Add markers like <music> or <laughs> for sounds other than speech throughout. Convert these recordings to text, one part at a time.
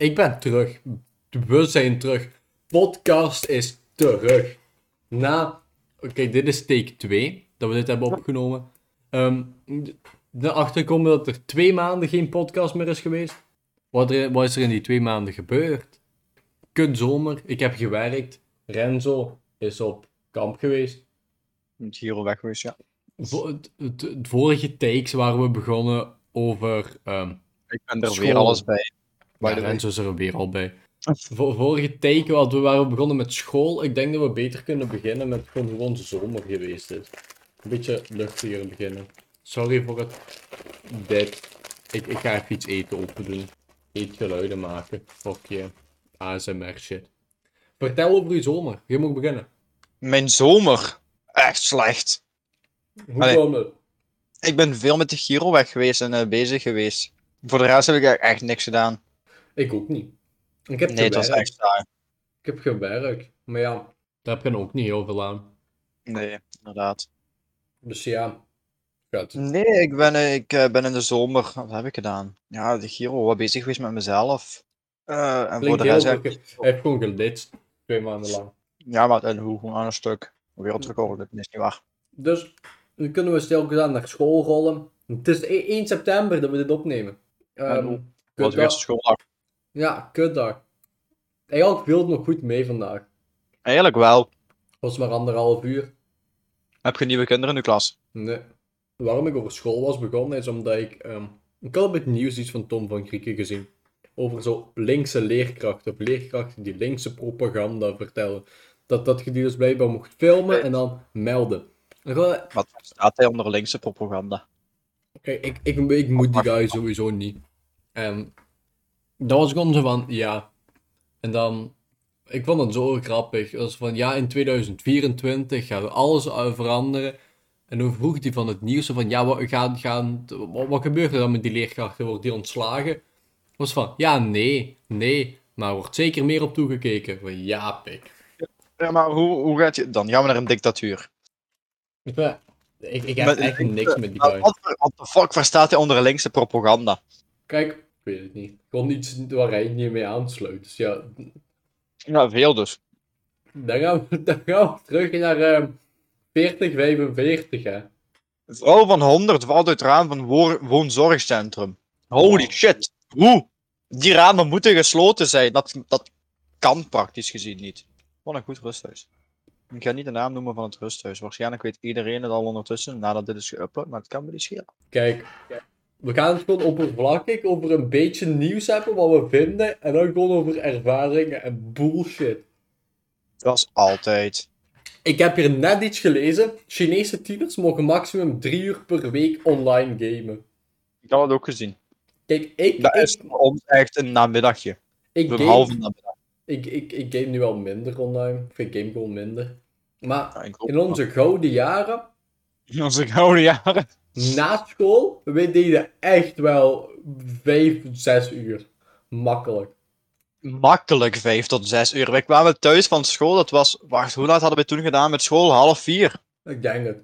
Ik ben terug. We zijn terug. Podcast is terug. Na... Oké, dit is take 2 dat we dit hebben opgenomen. Ehm erachter komen dat er twee maanden geen podcast meer is geweest. Wat, er, wat is er in die twee maanden gebeurd? Kut zomer. Ik heb gewerkt. Renzo is op kamp geweest. Met Giro weg geweest, ja. Het, het- het vorige takes waren we begonnen over... ehm Ik ben er School. weer alles bij. By ja. Renzo is er weer al bij. Vo- vorige take wat we waren begonnen met school. Ik denk dat we beter kunnen beginnen met gewoon hoe onze zomer geweest is. Een beetje luchtiger beginnen. Sorry voor het... Dit. Ik, ik ga even iets eten open doen. Eetgeluiden maken. Fuck je. ASMR shit. Vertel over uw zomer. Je mag beginnen. Mijn zomer. Echt slecht. Hoe Allee. kwam het? Ik ben veel met de Giro weg geweest en eh, bezig geweest. Voor de rest heb ik echt niks gedaan. Ik ook niet. Ik heb Nee, het was echt saai. Ik heb gewerkt. Maar ja, daar heb je ook niet heel veel aan. Nee, inderdaad. Dus ja. Gaat. Nee, ik ben, eh, ik eh, ben in de zomer. Wat heb ik gedaan? Ja, de Giro, wat bezig geweest met mezelf. Eh, en voor de rest. heb ik- heeft gewoon gelitst. Twee maanden lang. Ja, maar en hoe gewoon aan een stuk. Wereldrecord, dat is niet waar. Dus nu kunnen we stilgezaan naar school rollen. Het is e- 1 september dat we dit opnemen. Was kutdag. weer schooldag. Ja, kutdag. Eigenlijk viel het nog goed mee vandaag. Eigenlijk wel. Het was maar anderhalf uur. Heb je nieuwe kinderen in de klas? Nee. Waarom ik over school was begonnen is omdat ik... ehm, ik had op het nieuws iets van Tom van Grieken gezien. Over zo linkse leerkrachten. Of leerkrachten die linkse propaganda vertellen. Dat, dat je die dus blijkbaar mocht filmen en dan melden. En gewoon, Wat staat hij onder linkse propaganda? Kijk, ik, ik, ik moet die guy sowieso niet. En dat was gewoon zo van, ja. En dan, ik vond het zo grappig. Dat was van, ja, in 2024 gaat alles uh, veranderen. En dan vroeg hij van het nieuws van, ja, wat, gaan, gaan, wat, wat gebeurt er dan met die leerkrachten? Wordt die ontslagen? was van, ja, nee, nee. Maar er wordt zeker meer op toegekeken. Van, ja, pik. Ja, maar hoe, hoe gaat je... Dan gaan we naar een dictatuur. Ik, ik, ik heb echt niks met die guy. Wat de fuck verstaat hij onder linkse propaganda? Kijk, ik weet het niet. Gewoon iets waar hij niet mee aansluit. Dus ja, Ja, veel dus. Dan gaan we, <laughs> dan gaan we terug naar ehm 40, 45, hè. Een vrouw van 100 valt uit het raam van woonzorgcentrum. Holy shit. Hoe? Die ramen moeten gesloten zijn. Dat, dat kan praktisch gezien niet. Wat een goed rusthuis. Ik ga niet de naam noemen van het rusthuis. Waarschijnlijk weet iedereen het al ondertussen nadat dit is geüpload, maar het kan me niet schelen. Kijk, we gaan het gewoon oppervlakkig over een beetje nieuws hebben, wat we vinden, en dan gewoon over ervaringen en bullshit. Dat is altijd. Ik heb hier net iets gelezen. Chinese tieners mogen maximum drie uur per week online gamen. Ik had het ook gezien. Kijk, ik, Dat ik, is voor ons echt een namiddagje. ik, Een game, halve namiddag. ik, ik, ik game nu al minder online. Of ik game gewoon minder. Maar Ja, in onze gouden jaren, In onze gouden jaren. Na school, we deden echt wel 5, 6 uur. Makkelijk. Makkelijk 5 tot 6 uur. We kwamen thuis van school. Dat was. Wacht, hoe laat hadden we toen gedaan met school? Half vier. Ik denk het.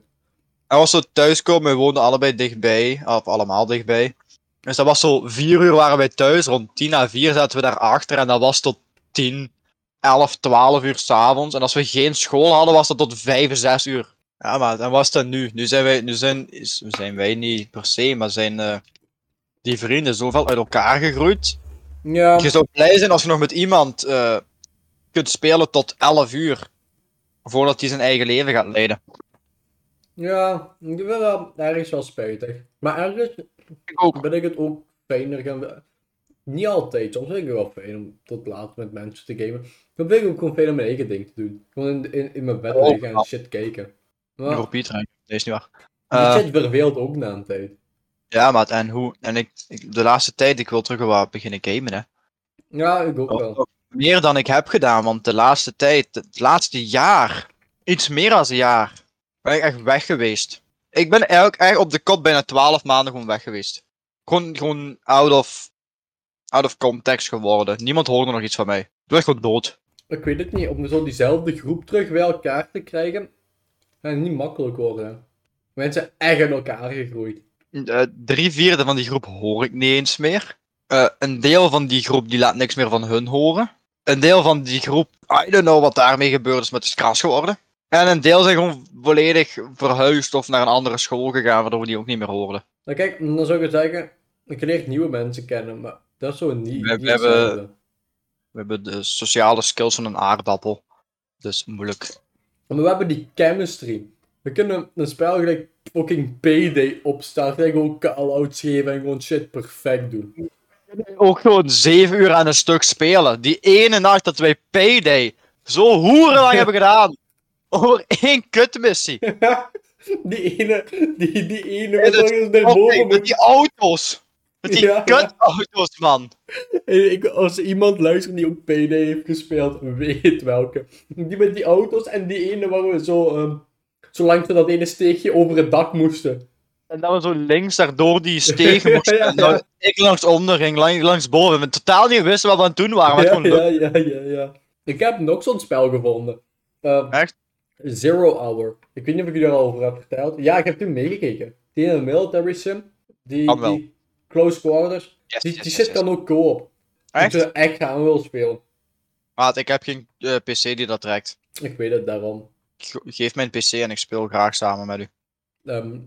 En was zo thuiskomen, we woonden allebei dichtbij, of allemaal dichtbij. Dus dat was zo, vier uur waren wij thuis, rond 10 à 4 zaten we daarachter en dat was tot 10, 11, 12 uur s'avonds. En als we geen school hadden, was dat tot 5, 6 uur. Ja, maar dan was dat nu. Nu zijn wij, nu zijn, zijn wij niet per se, maar zijn eh, die vrienden zoveel uit elkaar gegroeid. Ja. Je zou blij zijn als je nog met iemand eh, kunt spelen tot 11 uur. Voordat hij zijn eigen leven gaat leiden. Ja, ik vind wel ergens wel spijtig. Maar ergens Ik ben ik het ook fijner gaan... Niet altijd, soms vind ik het wel fijn om tot laat met mensen te gamen. Dan vind ik ook gewoon fijn om mijn eigen ding te doen. Gewoon in, in, in mijn bed Oh, liggen en shit kijken. Pieter, hè. dat is niet waar. die Eh, shit verveelt ook na een tijd. Ja, maar en hoe? En ik, ik- de laatste tijd, ik wil terug wat beginnen gamen, hè. Ja, ik ook wel. Ook Meer dan ik heb gedaan, want de laatste tijd, het laatste jaar, iets meer dan een jaar, ben ik echt weg geweest. Ik ben eigenlijk, eigenlijk op de kop bijna 12 maanden gewoon weg geweest. Gewoon, gewoon out of, out of context geworden. Niemand hoorde nog iets van mij. Ik was gewoon dood. Ik weet het niet, om zo diezelfde groep terug bij elkaar te krijgen, gaat niet makkelijk worden. Mensen zijn echt in elkaar gegroeid. Eh, drie vierde van die groep hoor ik niet eens meer. eh, een deel van die groep die laat niks meer van hun horen. Een deel van die groep, I don't know wat daarmee gebeurd is, maar het is kras geworden. En een deel zijn gewoon volledig verhuisd of naar een andere school gegaan, waardoor we die ook niet meer hoorden. Nou kijk, dan zou ik zeggen, ik leer nieuwe mensen kennen, maar dat is zo niet, We- hebben-. We hebben de sociale skills van een aardappel. Dus moeilijk. Maar we hebben die chemistry. We kunnen een spel gelijk fucking Payday opstarten en gewoon call-outs geven en gewoon shit perfect doen. Ook gewoon zeven uur aan een stuk spelen. Die ene nacht dat wij Payday zo hoerenlang hebben gedaan. Over één kutmissie. <laughs> die ene, die, die ene En met het- boven met die auto's. Met die Ja. kutauto's, man. Ik, als iemand luistert die ook Payday heeft gespeeld, weet welke. Die met die auto's en die ene waar we zo, ehm, zo langs dat ene steegje over het dak moesten. En dan we zo links daardoor die stegen <laughs> moesten. Ja, ik langs onder ging, langs, langs boven. We totaal niet wisten wat we aan het doen waren. Ja, gewoon ja, ja, ja, ja. Ik heb nog zo'n spel gevonden. Ehm, Echt? Zero Hour. Ik weet niet of ik jullie daarover heb verteld. Ja, ik heb toen meegekeken. Die ene military sim. Die Close Quarters. Yes, Die, yes, die yes, shit kan ook co-op. Echt? Ik zou echt gaan wil spelen. Maat, ik heb geen eh, PC die dat trekt. Ik weet het daarom. Ge- Geef mij een PC en ik speel graag samen met u. Ehm,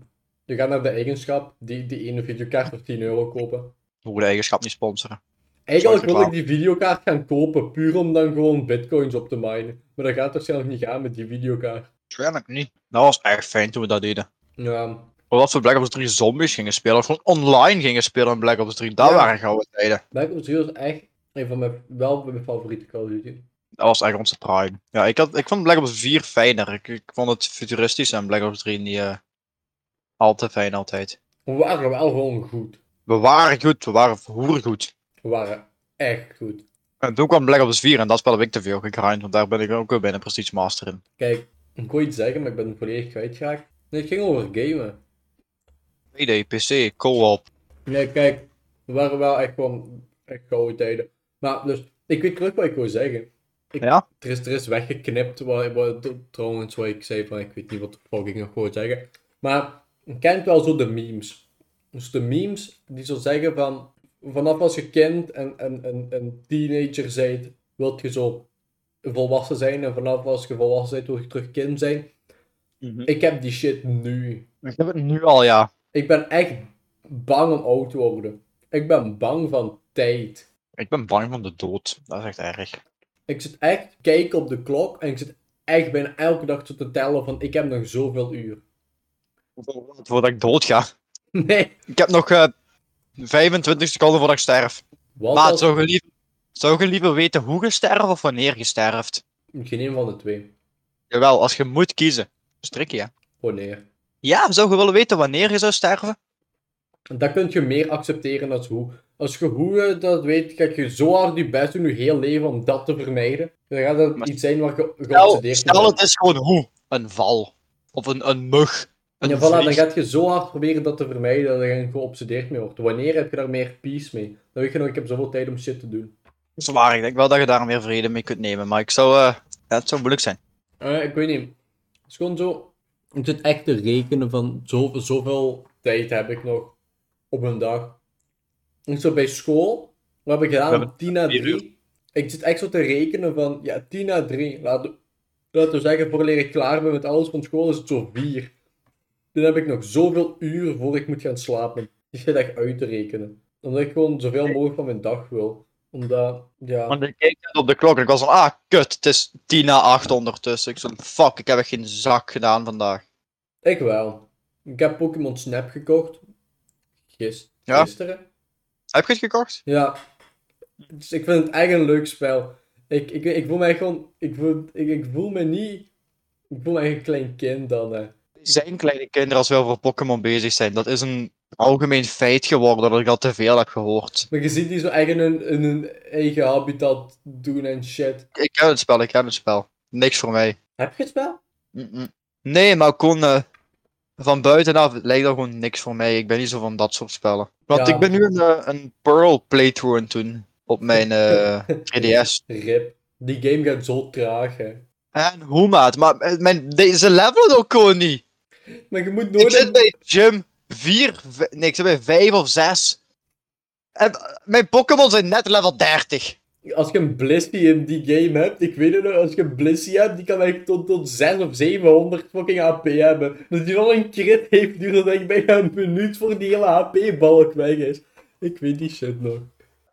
je gaat naar de eigenschap, die, die ene videokaart voor 10 euro kopen. We de eigenschap niet sponsoren. Eigenlijk wil ik die videokaart gaan kopen, puur om dan gewoon bitcoins op te minen. Maar dat gaat waarschijnlijk niet gaan met die videokaart. Waarschijnlijk niet. Dat was echt fijn toen we dat deden. Ja, Of dat we Black Ops 3 zombies gingen spelen. Of gewoon online gingen spelen in Black Ops 3. Dat Ja. waren gouden tijden. Black Ops 3 was echt een van mijn, wel mijn favoriete Call of Duty. Dat was echt onze prime. Ja, ik, had, ik vond Black Ops 4 fijner. Ik, ik vond het futuristisch en Black Ops 3 niet eh, al te fijn altijd. We waren wel gewoon goed. We waren goed, we waren goed. We waren echt goed. En toen kwam Black Ops 4 en dat spel heb ik te veel gegrind, want daar ben ik ook weer bijna Prestige Master in. Kijk, ik wil iets zeggen, maar ik ben het volledig kwijtgeraakt. Nee, het ging over gamen. PD, PC, co-op. Nee, kijk, we waren wel echt gewoon echt gouden tijden. Maar dus, ik weet terug wat ik wil zeggen. Ik, Ja? Er is, er is weggeknipt, wat, wat, trouwens, wat ik zei van, ik weet niet wat de ik nog wou zeggen. Maar, je kent wel zo de memes. Dus de memes, die zo zeggen van, vanaf als je kind en, en, en, en teenager bent, wilt je zo volwassen zijn. En vanaf als je volwassen bent, wil je terug kind zijn. Ik heb die shit nu. Ik heb het nu al, ja. Ik ben echt bang om oud te worden. Ik ben bang van tijd. Ik ben bang van de dood. Dat is echt erg. Ik zit echt kijken op de klok en ik zit echt bijna elke dag te tellen van ik heb nog zoveel uur. Voordat ik dood ga. <laughs> Nee. Ik heb nog eh 25 seconden voordat ik sterf. Wat als... zou je, liever, zou je liever weten hoe je sterft of wanneer je sterft? Geen een van de twee. Jawel, als je moet kiezen. Strik je. Wanneer. Ja, zou je willen weten wanneer je zou sterven? Dat kun je meer accepteren dan hoe. Als je hoe je dat weet, ga je zo hard je best doen je heel leven om dat te vermijden. Dan gaat dat Maar- iets zijn waar je Stel, geobsedeerd stel bent. het is gewoon hoe. Een val. Of een, een mug. Een Ja, voilà, dan gaat je zo hard proberen dat te vermijden dat je er geobsedeerd mee wordt. Wanneer heb je daar meer peace mee? Dan weet je nog, ik heb zoveel tijd om shit te doen. Zwaar, ik denk wel dat je daar meer vrede mee kunt nemen. Maar ik zou... eh, ja, het zou moeilijk zijn. Eh, ik weet niet. Het is gewoon zo. Ik zit echt te rekenen van zo, zoveel tijd heb ik nog op een dag. Ik zo bij school, wat heb ik gedaan? We hebben 10 na vier 3. Ik zit echt zo te rekenen van, ja, 10 na 3. Laten laten we zeggen, voor ik klaar ben met alles van school, is het zo 4. Dan heb ik nog zoveel uur voor ik moet gaan slapen. Die zit echt uit te rekenen. Omdat ik gewoon zoveel mogelijk van mijn dag wil. Omdat, ja. Want ik keek net op de klok en ik was van... Ah, kut. Het is 10 na 8 ondertussen. Ik zo fuck, ik heb echt geen zak gedaan vandaag. Ik wel. Ik heb Pokémon Snap gekocht. Ja? Gisteren. Heb je het gekocht? Ja. Dus ik vind het echt een leuk spel. Ik, ik, ik voel mij gewoon... Ik voel, ik, ik voel me niet... Ik voel me echt een klein kind dan. Hè. zijn kleine kinderen als we over Pokémon bezig zijn. Dat is een algemeen feit geworden dat ik al te veel heb gehoord. Maar je ziet die zo echt in hun, in hun eigen habitat doen en shit. Ik ken het spel, ik ken het spel. Niks voor mij. Heb je het spel? Nee, maar gewoon eh, van buitenaf lijkt dat gewoon niks voor mij. Ik ben niet zo van dat soort spellen. Want Ja. ik ben nu een, eh, een Pearl playthrough aan het doen op mijn <laughs> <laughs> 3DS. Rip. Die game gaat zo traag, hè. En hoe maat? Maar mijn, deze levelen ook gewoon niet. Maar je moet Ik nooit... zit bij gym 4, nee, ik zit bij 5 of 6. En, mijn Pokémon zijn net level 30. Als je een Blissey in die game hebt, ik weet het nog, als je een Blissey hebt, die kan echt tot, tot 6 of 700 fucking HP hebben. Dat die nog een crit heeft, duurt dat denk ik bijna een minuut voor die hele HP-balk weg is. Ik weet die shit nog.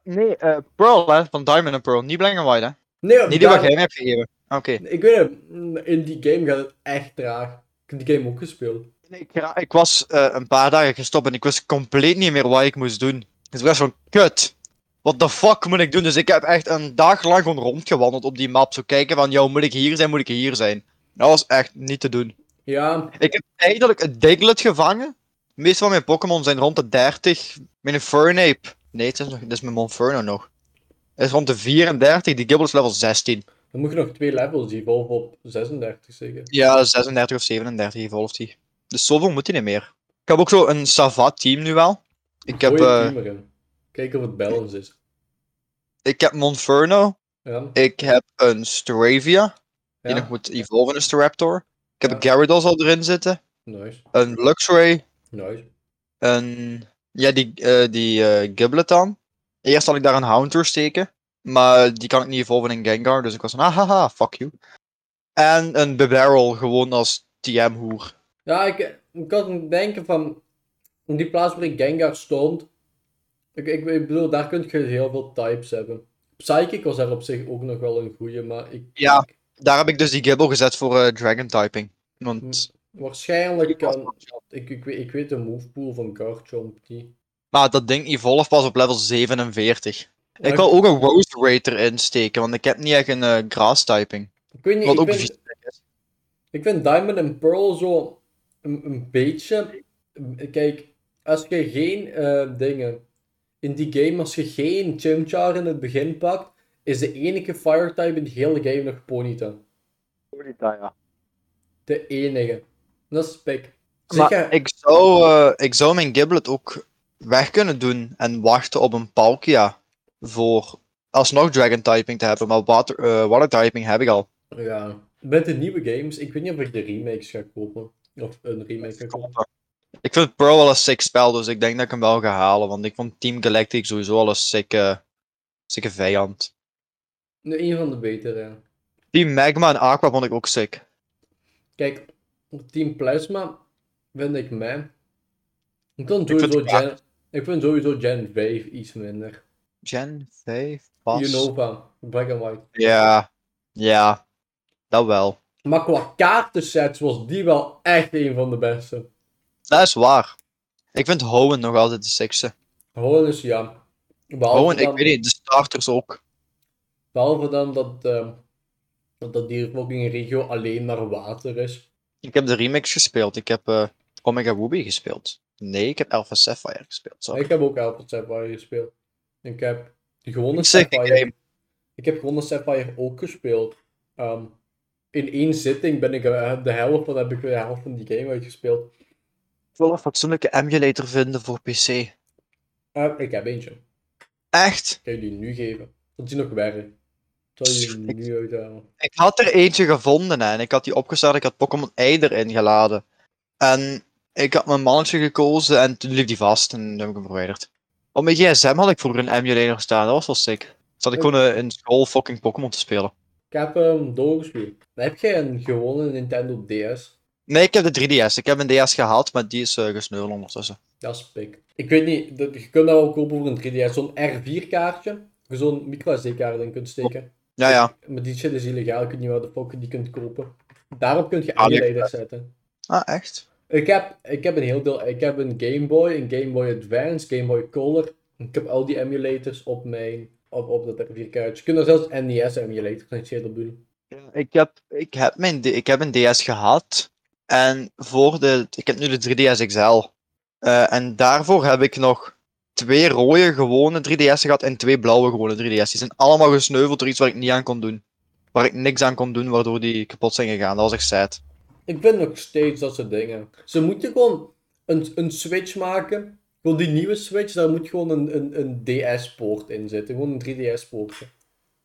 Nee, eh Pearl, hè, van Diamond en Pearl. Niet Black and White, hè? Nee, Niet die daar- wat jij me hebt gegeven. Oké. Ik weet het, in die game gaat het echt traag. Ik heb die game ook gespeeld. Ik, ik was eh, een paar dagen gestopt en ik wist compleet niet meer wat ik moest doen. Dus ik was van, kut. What the fuck moet ik doen? Dus ik heb echt een dag lang gewoon rondgewandeld op die map. Zo kijken van, jou moet ik hier zijn, moet ik hier zijn. Dat was echt niet te doen. Ja, Ik heb eigenlijk een Diglett gevangen. De meeste van mijn Pokémon zijn rond de 30. Mijn Fernape. Nee, het is, nog, dit is mijn Monferno nog. Hij is rond de 34. Die Gible is level 16. dan moet je nog twee levels, die evolve op 36 zeker. Ja, 36 of 37 evolved hij. Dus zoveel moet hij niet meer. Ik heb ook zo een Savat team nu wel. Ik heb, een eh. Kijken of het balance is. ik heb Monferno. Ja, Ik heb een Staravia. Die ja. nog moet evolven in Staraptor. Ik heb Ja. een Gyarados al erin zitten. nice. Een Luxray. Nice. Een... Ja, die, eh die Giblet dan. Eerst had ik daar een Houndour steken. Maar die kan ik niet evolven in Gengar. Dus ik was van, ah, haha, fuck you. En een Bebarrel gewoon als TM-hoer. Ja, ik, ik kan denken van, in die plaats waar ik Gengar stond, ik, ik, ik bedoel, daar kun je heel veel types hebben. Psychic was daar op zich ook nog wel een goeie, maar ik... Ja. ik- Daar heb ik dus die Gibble gezet voor eh, Dragon typing. Want... waarschijnlijk kan... Ik, ik, weet, ik weet de move pool van Garchomp niet. Maar dat ding evolve pas op level 47. Maar Ik wil ook een Rose Rate erin steken, want ik heb niet echt een eh, grass typing. Ik weet niet, Wat ik ook vind, is. ik vind Diamond en Pearl zo een, een beetje... Kijk, als je geen eh, dingen... In die game, als je geen Chimchar in het begin pakt, is de enige fire type in de hele game nog Ponyta. De enige. Dat is pik. Zeg Maar je- ik zou, eh, ik zou mijn Giblet ook weg kunnen doen en wachten op een Palkia voor alsnog Dragon typing te hebben, maar water, eh, water typing heb ik al. Ja. Met de nieuwe games, ik weet niet of ik de remakes ga kopen. Of een remake. Ik vind Pearl wel een sick spel, dus ik denk dat ik hem wel ga halen, want ik vond Team Galactic sowieso al een sicke, sicke vijand. Nee, Een van de betere. Team Magma en Aqua vond ik ook sick. Kijk, Team Plasma vind ik mij. Ik vind sowieso Gen, ik vind sowieso Gen 5 iets minder. Gen 5 pas. Unova, Black and White. Ja, ja, dat wel. Maar qua kaartensets was die wel echt een van de beste. Dat is waar. Ik vind Hoenn nog altijd de sickste. Gewoon is ja. Behalve Hoenn, ik weet niet, de starters ook. behalve dan dat, ehm, dat, dat die fucking regio alleen maar water is. Ik heb de remix gespeeld. Ik heb eh, Omega Ruby gespeeld. Nee, ik heb Alpha Sapphire gespeeld. Sorry. Ik heb ook Alpha Sapphire gespeeld. Ik heb gewone Sick Sapphire. Ik heb gewone Sapphire ook gespeeld. Ehm, in één zitting ben ik eh, de helft van heb ik de helft van die game uitgespeeld. Ik wil een fatsoenlijke emulator vinden voor PC. Eh, ik heb eentje. Ik Echt? kan je die nu geven. Dat die nog werkt. Zal je die Ik- nu uithalen? Ik had er eentje gevonden hè, en ik had die opgestart. Ik had Pokémon I erin geladen. En ik had mijn mannetje gekozen en toen liep die vast en toen heb ik hem verwijderd. Op mijn gsm had ik vroeger een emulator staan, dat was wel sick. Zat ik gewoon eh, in school fucking Pokémon te spelen. Ik heb hem doorgespeeld. Heb jij een gewone Nintendo DS? Nee, ik heb de 3DS. Ik heb een DS gehad, maar die is eh gesneuveld ondertussen. Dat is pik. Ik weet niet, dat, je kunt dat wel kopen voor een 3DS. Zo'n R4 kaartje. Je zo'n micro-SD-kaart in kunt steken. Ja, ja. Maar die shit is illegaal, ik weet niet waar de fuck je die kunt kopen. Daarop kun je Ah, emulators zetten. Ah, echt? Ik heb, ik heb een heel deel. Ik heb een Game Boy, een Game Boy Advance, Game Boy Color. Ik heb al die emulators op mijn. Op, op dat R4 kaartje. Je kunt er zelfs NES emulators van Shadowbull. Ja, ik heb, ik heb, mijn, ik heb een DS gehad. En voor de. Ik heb nu de 3DS XL. Eh, en daarvoor heb ik nog twee rode gewone 3DS gehad en twee blauwe gewone 3DS. Die zijn allemaal gesneuveld door iets waar ik niet aan kon doen. Waar ik niks aan kon doen, waardoor die kapot zijn gegaan. Dat was echt sad. Ik vind nog steeds dat soort dingen. Ze moeten gewoon een, een Switch maken. Gewoon die nieuwe Switch, daar moet gewoon een, een, een DS-poort in zitten. Gewoon een 3DS-poortje.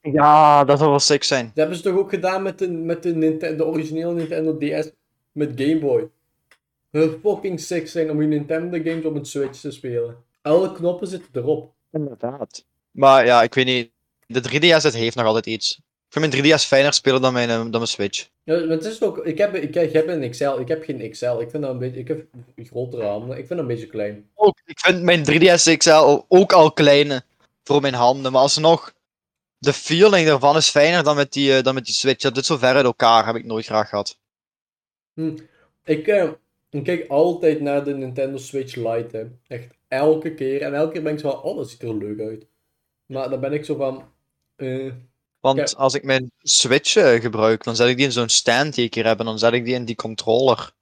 Ja, dat zou wel sick zijn. Dat hebben ze toch ook gedaan met de, met de, Nintendo, de originele Nintendo DS met Game Boy. Fucking sick zijn om je Nintendo games op een Switch te spelen. Alle knoppen zitten erop. Inderdaad. Maar ja, ik weet niet. De 3DS het heeft nog altijd iets. Ik vind mijn 3DS fijner spelen dan mijn, eh, dan mijn Switch. Ja, maar het is ook, ik heb, ik, ik heb een XL, ik heb geen XL. Ik vind dat een beetje, ik heb grotere handen, ik vind dat een beetje klein. Ook, ik vind mijn 3DS XL ook al klein voor mijn handen, maar alsnog, de feeling ervan is fijner dan met die, eh, dan met die Switch. Dat zit zo ver uit elkaar, heb ik nooit graag gehad. Hm. Ik, eh, ik kijk altijd naar de Nintendo Switch Lite, hè. echt elke keer. En elke keer ben ik zo van, oh dat ziet er leuk uit. Maar dan ben ik zo van, eh, Want Ja. als ik mijn Switch eh, gebruik, dan zet ik die in zo'n stand die ik hier heb en dan zet ik die in die controller.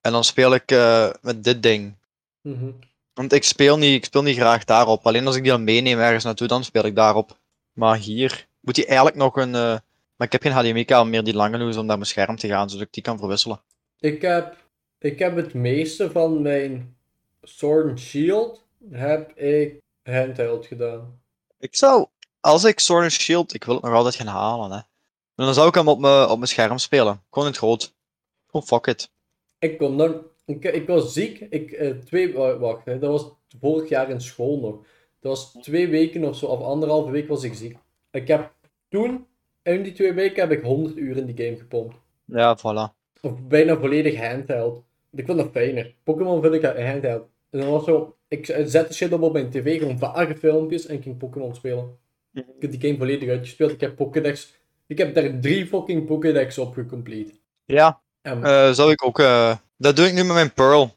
En dan speel ik eh, met dit ding. mhm. Want ik speel, niet, ik speel niet graag daarop. Alleen als ik die dan meeneem ergens naartoe, dan speel ik daarop. Maar hier moet die eigenlijk nog een. eh, Maar ik heb geen HDMI-kabel meer die lang genoeg is om naar mijn scherm te gaan, zodat ik die kan verwisselen. Ik heb, ik heb het meeste van mijn Sword and Shield heb ik handheld gedaan. Ik zou, als ik Sword and Shield, ik wil het nog altijd gaan halen, hè. Maar dan zou ik hem op mijn, op mijn scherm spelen. Gewoon in het groot. Gewoon fuck it. Ik kon dan, ik, ik was ziek. Ik, eh, twee, wa- wacht, hè, dat was vorig jaar in school nog. Dat was twee weken of zo, of anderhalve week was ik ziek. Ik heb toen, in die twee weken, heb ik 100 uur in die game gepompt. Ja, voilà. Of bijna volledig handheld. Ik vind dat fijner. Pokémon vind ik handheld. En dan was zo, ik zette shit op op mijn tv, gewoon vage filmpjes en ik ging Pokémon spelen. Ik heb die game volledig uitgespeeld. Ik heb Pokédex, ik heb daar drie fucking Pokédex op gecomplete. Ja, En eh, zou ik ook. eh, dat doe ik nu met mijn Pearl.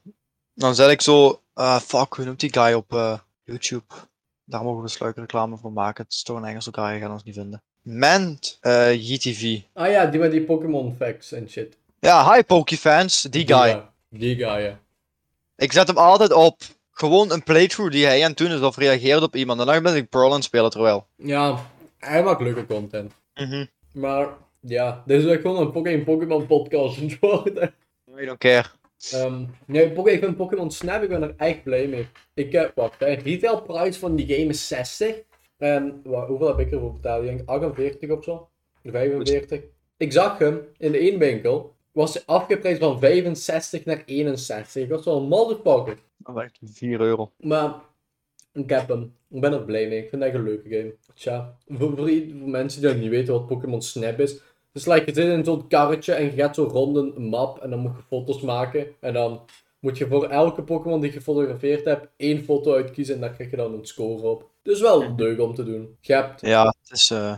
Dan zet ik zo. eh, fuck, hoe noemt die guy op YouTube? Daar mogen we sluiken reclame voor maken. Het is toch een Engelse guy, je gaat ons niet vinden. Ment GTV. Ah ja, die met die Pokémon facts en shit. Ja, hi Pokefans, die guy. ja. Die guy, ja. Ik zet hem altijd op. Gewoon een playthrough die hij aan het doen is of reageert op iemand. En dan ben ik Pearl aan het spelen terwijl. Ja, hij maakt leuke content. Mhm. Maar ja, dit is echt gewoon een Pokémon Pokémon podcast <laughs> aan worden. I don't care. Ehm, nee, ik vind Pokémon Snap, ik ben er echt blij mee. Ik heb, wacht, de retail price van die game is 60. En wa- hoeveel heb ik ervoor betaald? Ik denk 48 of zo. 45. Ik zag hem in de één winkel. Was hij afgeprijsd van 65 naar 61. Ik was wel een motherfucker. Dat was echt 4 euro. Maar ik heb hem. Ik ben er blij mee. Ik vind het echt een leuke game. Tja, voor, voor, voor mensen die niet weten wat Pokémon Snap is. Is like, je zit in zo'n karretje en je gaat zo rond een map en dan moet je foto's maken. En dan moet je voor elke Pokémon die je gefotografeerd hebt, één foto uitkiezen en daar krijg je dan een score op. Dus wel leuk om te doen. Je hebt, Ja, het is. eh,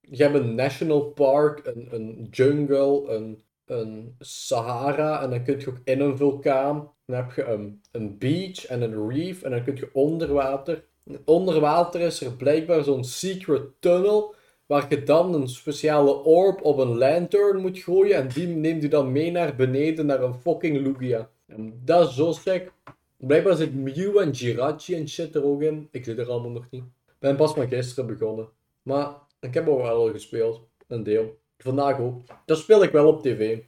je hebt een national park, een, een jungle, een, een Sahara en dan kun je ook in een vulkaan. Dan heb je een, een beach en een reef en dan kun je onder water. Is er blijkbaar zo'n secret tunnel waar je dan een speciale orb op een lantern moet gooien en die neemt je dan mee naar beneden naar een fucking Lugia. En dat is zo sick. Blijkbaar zit Mew en Jirachi en shit er ook in. Ik zit er allemaal nog niet. Ben pas maar gisteren begonnen. Maar ik heb ook wel al gespeeld. Een deel. Vandaag ook. Dat speel ik wel op tv.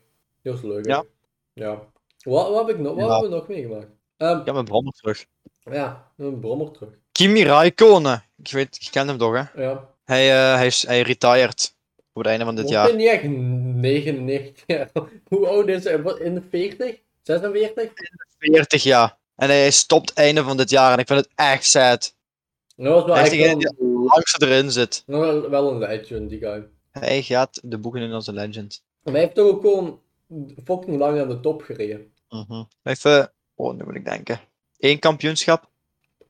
Heel is leuk. hè? Ja. Ja. Wat, wat heb ik nog, wat Ja. hebben we nog meegemaakt? Ehm, ik heb mijn brommer terug. ja, een brommer terug. Kimi Raikkonen. Ik weet, je kent hem toch, hè? Ja. Hij, eh, hij, is, hij retired. Voor het einde van dit Ik jaar. ben niet echt 99 jaar. Hoe oud is hij? In de 40? 46? 40 jaar. En hij stopt einde van dit jaar. En ik vind het echt sad. Dat was wel Hij is degene die het langste erin zit. wel, wel een legend, die guy. Hij gaat de boeken in als een legend. Maar hij heeft toch ook gewoon fucking lang aan de top gereden. Mhm. Even, oh, nu moet ik denken. Eén kampioenschap.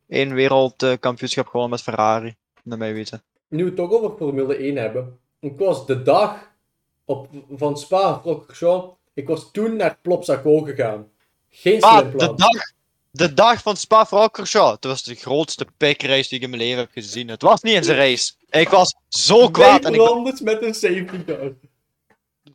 Eén wereldkampioenschap gewonnen met Ferrari. Naar mij weten. Nu we het toch over Formule 1 hebben. Ik was de dag op, van Spa, Francorchamps, ik was toen naar Plopsaco gegaan. Geen Ah, slim de plan. dag, de dag van Spa-Francorchamps. Het was de grootste pikrace die ik in mijn leven heb gezien. Het was niet eens een race. Ik was zo kwaad. Twee ik, rondes met een safety car.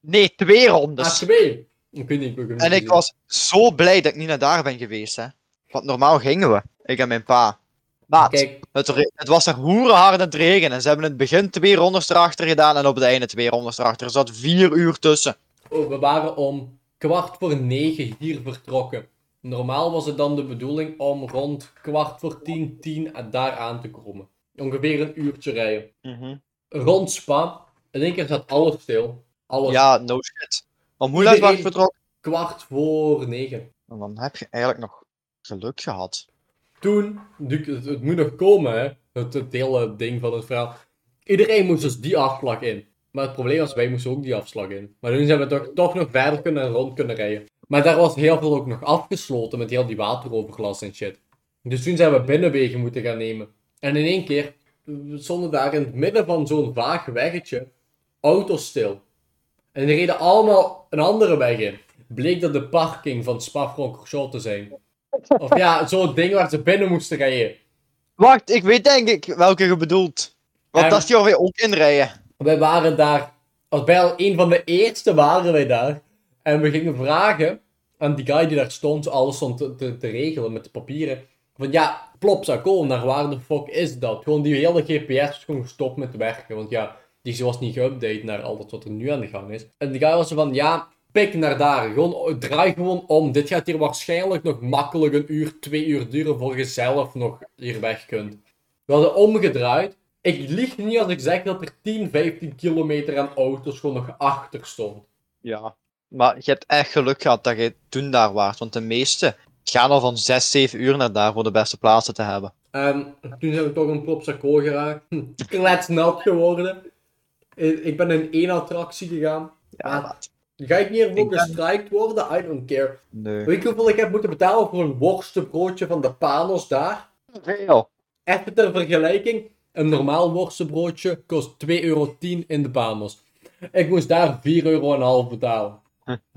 nee, twee Ah, rondes. twee. Ik weet niet, ik En ik was zo blij dat ik niet naar daar ben geweest. Hè. Want normaal gingen we. Ik en mijn pa. Maat, Kijk, het, re- het was er hoerenhard aan het regenen. En ze hebben in het begin twee rondes erachter gedaan. En op het einde twee rondes erachter. Er zat vier uur tussen. oh, we waren om kwart voor negen hier vertrokken. Normaal was het dan de bedoeling om rond kwart voor tien, tien daar aan te komen. Ongeveer een uurtje rijden. Rond Spa, in één keer zat alles stil. Alles Ja, no shit. Om hoe laat was je vertrokken? kwart voor negen. En dan heb je eigenlijk nog geluk gehad. toen, het, het moet nog komen, hè. Het, het hele ding van het verhaal. Iedereen moest dus die afslag in. Maar het probleem was, wij moesten ook die afslag in. Maar toen zijn we toch, toch nog verder kunnen en rond kunnen rijden. Maar daar was heel veel ook nog afgesloten met heel die wateroverlast en shit. Dus toen zijn we binnenwegen moeten gaan nemen. En in één keer stonden daar in het midden van zo'n vaag weggetje auto's stil. En die reden allemaal een andere weg in. Bleek dat de parking van Spa-Francorchamps te zijn. Of ja, zo'n ding waar ze binnen moesten rijden. Wacht, ik weet denk ik welke je bedoelt. Want dat is we ook inrijden. Wij waren daar, als bij al een van de eerste waren wij daar. En we gingen vragen aan die guy die daar stond, alles stond te, te, regelen met de papieren. Van ja, Plopsaco, naar waar de fuck is dat? Gewoon die hele GPS is gewoon gestopt met werken. Want ja, die was niet geüpdate naar al dat wat er nu aan de gang is. En die guy was van, ja, pik naar daar. Gewoon, draai gewoon om. Dit gaat hier waarschijnlijk nog makkelijk een uur, twee uur duren voor je zelf nog hier weg kunt. We hadden omgedraaid. Ik lieg niet als ik zeg dat er 10, 15 kilometer aan auto's gewoon nog achter stond. Ja. Maar je hebt echt geluk gehad dat je toen daar was. Want de meeste gaan al van 6, 7 uur naar daar voor de beste plaatsen te hebben. En toen zijn we toch een Plopsaco geraakt. <laughs> Kletsnat geworden. Ik ben in één attractie gegaan. Ja. Ga ik niet ervoor gestrikt worden? I don't care. Nee. Weet je hoeveel ik heb moeten betalen voor een worstenbroodje van de Panos daar? Veel. Even ter vergelijking. Een normaal worstenbroodje kost 2,10 euro in de Panos. Ik moest daar 4,5 euro betalen.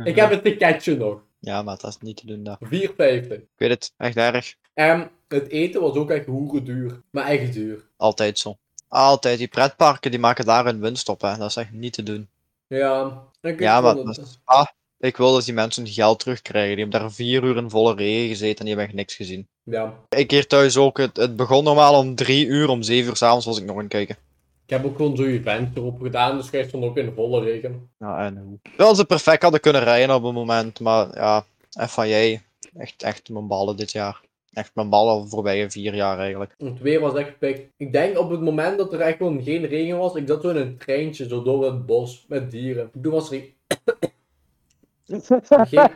Ik heb het ticketje nog. Ja, maar dat is niet te doen daar. 4,50. Ik weet het, echt erg. En het eten was ook echt hoeren duur. Maar echt duur. Altijd zo. Altijd. Die pretparken die maken daar hun winst op, hè. Dat is echt niet te doen. Ja, ik Ja, maar het- is- ah, ik wil dat die mensen hun geld terugkrijgen. Die hebben daar vier uur in volle regen gezeten en die hebben echt niks gezien. Ja. Ik hier thuis ook. Het, het begon normaal om drie uur. Om zeven uur s'avonds was ik nog aan het kijken. Ik heb ook gewoon zo'n event erop gedaan, dus jij stond ook in volle regen. Ja, en hoe? Wel ze perfect hadden kunnen rijden op een moment. Maar ja, FIA. Echt, echt mijn ballen dit jaar. Echt mijn ballen de voorbije vier jaar eigenlijk. Het weer was echt pik. Ik denk op het moment dat er echt gewoon geen regen was, ik zat zo in een treintje, zo door het bos, met dieren. Toen was er geen...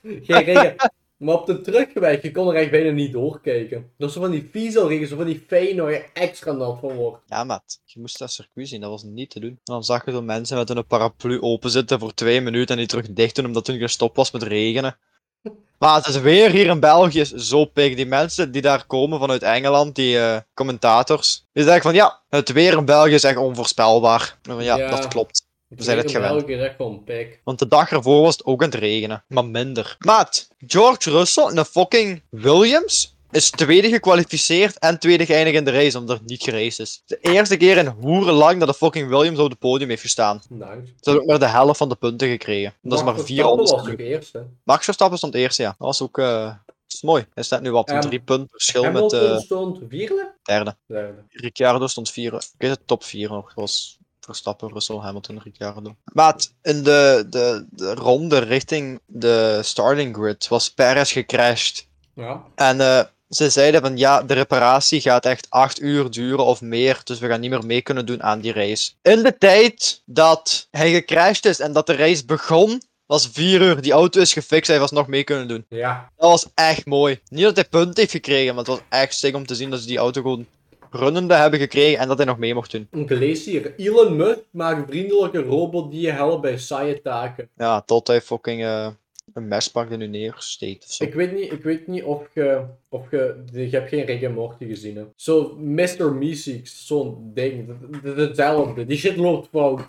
<laughs> geen regen. Maar op de terugweg, je kon er echt bijna niet doorkijken. Dat zo van die viezelregen, zo van die fijn waar je extra nat van wordt. Ja, maat. Je moest dat circuit zien. Dat was niet te doen. En dan zag je zo mensen met hun paraplu open zitten voor twee minuten en die terug dicht doen omdat toen gestopt was met regenen. <laughs> Maar het is weer hier in België zo pik. Die mensen die daar komen vanuit Engeland, die eh, commentators, die zeggen van ja, het weer in België is echt onvoorspelbaar. En van, ja, Ja. dat klopt. We zijn het gewend. gewoon pik. Want de dag ervoor was het ook aan het regenen, maar minder. Maat, George Russell en de fucking Williams is tweede gekwalificeerd en tweede geëindigd in de race, omdat er niet geraced is. De eerste keer in hoeren lang dat de fucking Williams op het podium heeft gestaan. Nice. Ze hebben ook maar de helft van de punten gekregen. Dat is maar Max vier Verstappen rondes. was ook eerste. Max Verstappen stond eerste, ja. Dat was ook eh, dat is mooi. Hij staat nu op drie punten verschil met Hamilton de stond vierde? derde. Derde. Ricciardo stond vierde. Ik weet het, top vier nog. Dat was Verstappen, Russell, Hamilton, Ricciardo. Maat, in de, de, de ronde richting de starting grid was Perez gecrashed. Ja. En eh, ze zeiden van ja, de reparatie gaat echt 8 uur duren of meer, dus we gaan niet meer mee kunnen doen aan die race. In de tijd dat hij gecrashed is en dat de race begon, was 4 uur. Die auto is gefixt, hij was nog mee kunnen doen. Ja. Dat was echt mooi. Niet dat hij punten heeft gekregen, maar het was echt sick om te zien dat ze die auto gewoon runnende hebben gekregen en dat hij nog mee mocht doen. Ik lees hier. Elon Musk maakt vriendelijke robot die je helpt bij saaie taken. Ja, tot hij fucking eh, een mes pakt en nu neersteekt of zo. Ik weet niet, ik weet niet of je, of je, je hebt geen Rick Morty gezien hè. Zo, Mr. Meeseeks, zo'n ding, dat- hetzelfde. Die shit loopt gewoon, de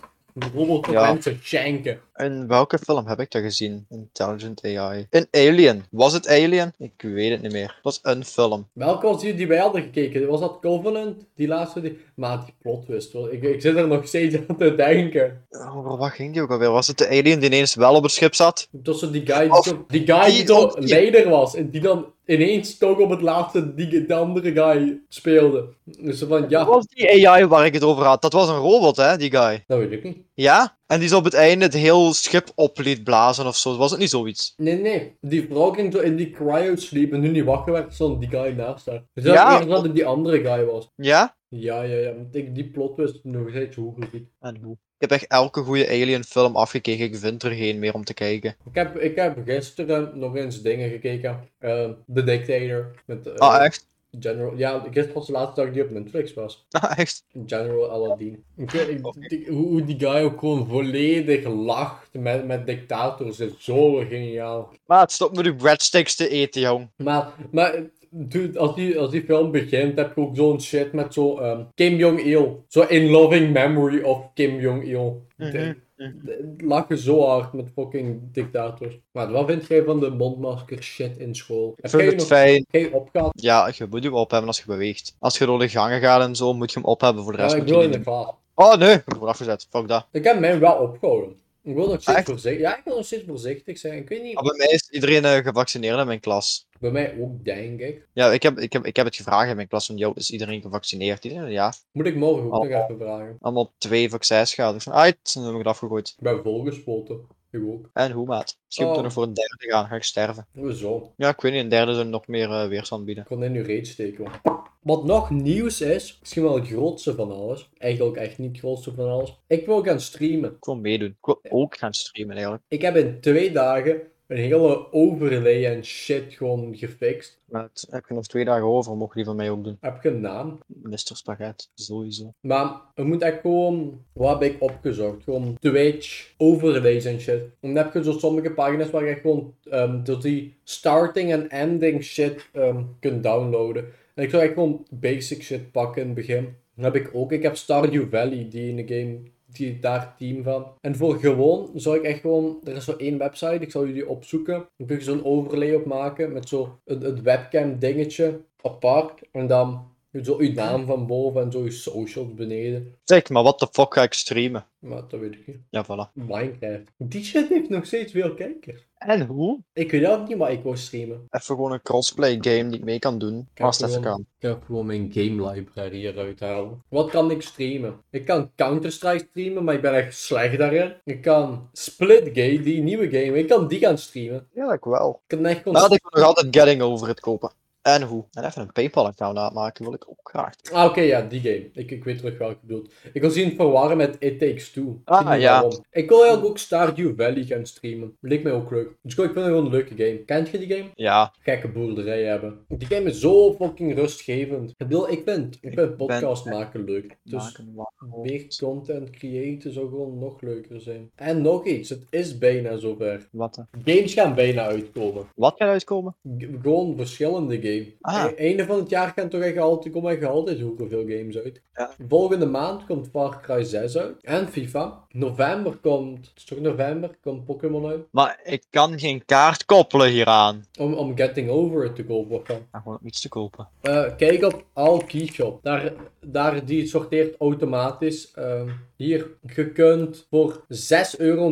robot van Ja. mensen shanken. In welke film heb ik dat gezien? Intelligent AI. In Alien. Was het Alien? Ik weet het niet meer. Het was een film. Welke was die die wij hadden gekeken? Was dat Covenant? Die laatste? Die... Maar die plot twist, wel. Ik, ik zit er nog steeds aan te denken. Over wat ging die ook alweer? Was het de alien die ineens wel op het schip zat? Tussen die guy die, Of die, guy die die die- leider was en die dan ineens toch op het laatste die, de andere guy speelde. Dus van, Dat ja, was die AI waar ik het over had. Dat was een robot, hè, die guy. dat weet ik niet. Ja? En die zo op het einde het heel schip op liet blazen of zo. Was het niet zoiets? Nee, nee. Die vrouw ging zo in die cryo sleep en toen die wakker werd, stond die guy naast haar. Dus Ja. dat eerst dat het die andere guy was. Ja? Ja, ja, ja. want ik- Die plot twist nog steeds hoe goed. En hoe? Ik heb echt elke goede Alien film afgekeken. Ik vind er geen meer om te kijken. Ik heb, ik heb gisteren nog eens dingen gekeken. Eh, The Dictator. Met eh, Ah, echt? General. Ja, gisteren was de laatste dag die op Netflix was. <laughs> Ah, echt? General Aladdin. Ik, ik- Oké. die- hoe, hoe die guy ook gewoon volledig lacht met, met dictators is zo geniaal. Maar stop met uw breadsticks te eten, jong. Maar, maar dude, als, die, als die film begint, heb je ook zo'n shit met zo ehm, Kim Jong-il. Zo in loving memory of Kim Jong-il. Mhm, mhm. de- Lachen zo hard met fucking dictators. Maar wat vind jij van de mondmasker shit in school? Ik Heb vind het nog fijn. geen opgehad? Ja, je moet hem op hebben als je beweegt. Als je door de gangen gaat en zo, moet je hem op hebben. Voor de Ja, rest ik moet je wil in niet de. Oh nee, ik heb hem afgezet. Fuck dat. Ik heb mij wel opgehouden. Ik wil nog steeds voorzichtig. Ja, ik wil nog steeds voorzichtig zijn. Ik weet niet. Maar bij mij is iedereen eh, gevaccineerd in mijn klas. Bij mij ook, denk ik. Ja, ik heb, ik, heb, ik heb het gevraagd in mijn klas van, jou is iedereen gevaccineerd? Iedereen, ja. Moet ik morgen ook nog even vragen. Allemaal twee vaccins gehad. Ik van, uit, dan heb ik het afgegooid. Ik ben volgespoten. Ik ook. En hoe, maat? Misschien moet Oh. er nog voor een derde gaan, ga ik sterven. Hoezo? Ja, ik weet niet, een derde zou nog meer eh, weerstand bieden. Ik kon in uw reet steken. Wat nog nieuws is, misschien wel het grootste van alles. Eigenlijk ook echt niet het grootste van alles. Ik wil gaan streamen. Ik wil meedoen. Ik wil ook gaan streamen eigenlijk. Ik heb in twee dagen een hele overlay en shit gewoon gefixt. Maar het heb je nog twee dagen over, mogen die van mij ook doen. Heb je een naam? Mr. Spaghetti, sowieso. Maar er moet echt gewoon, wat heb ik opgezocht? Gewoon Twitch, overlays en shit. En dan heb je zo sommige pagina's waar je gewoon ehm door die starting en ending shit ehm, kunt downloaden. En ik zou echt gewoon basic shit pakken in het begin. Dan heb ik ook, ik heb Stardew Valley, die in de game, die daar team van. En voor gewoon zou ik echt gewoon, er is zo één website, ik zal jullie opzoeken. Dan kun je zo'n overlay op maken met zo een, een webcam dingetje apart. En dan zo uw naam van boven en zo uw socials beneden. Zeg, maar wat de fuck ga ik streamen? Maar dat weet ik niet. Ja, voilà. Minecraft. Die shit heeft nog steeds veel kijkers. En hoe? Ik weet ook niet wat ik wou streamen. Even gewoon een crossplay game die ik mee kan doen. Kijk, Als het even kan. Ik ga gewoon mijn game library eruit halen. Wat kan ik streamen? Ik kan Counter-Strike streamen, maar ik ben echt slecht daarin. Ik kan Splitgate, die nieuwe game, ik kan die gaan streamen. Ja, ik wel. Ik kan echt gewoon... Maar ik wil nog altijd Getting Over het kopen. En hoe? En even een PayPal-account aanmaken wil ik ook graag. Ah, oké, ja, die game. Ik, ik weet terug welke je bedoelt. Ik wil zien verwarren met It Takes Two. Ah, Ik ja. waarom. Ik wil eigenlijk ook Stardew Valley gaan streamen. Lijkt mij ook leuk. Dus ik vind het gewoon een leuke game. Kent je die game? Ja, gekke boerderij hebben. Die game is zo fucking rustgevend. Ik bedoel, ik vind, ik vind podcast maken leuk. Dus maken meer content creëren zou gewoon nog leuker zijn. En nog iets, het is bijna zover. Wat, eh, Games gaan bijna uitkomen. wat gaat uitkomen? G- gewoon verschillende games. Ah. E- Einde van het jaar gaan toch echt altijd, komen echt altijd hoeveel games uit. Ja. Volgende maand komt Far Cry 6 uit. En FIFA. November komt, het is toch november, komt Pokémon uit. Maar ik kan geen kaart koppelen hieraan. Om, om Getting Over It te kopen. Ja, gewoon om iets te kopen. Eh, kijk op All Keyshop. Daar, daar die sorteert automatisch. Ehm, hier, je kunt voor 6,29 euro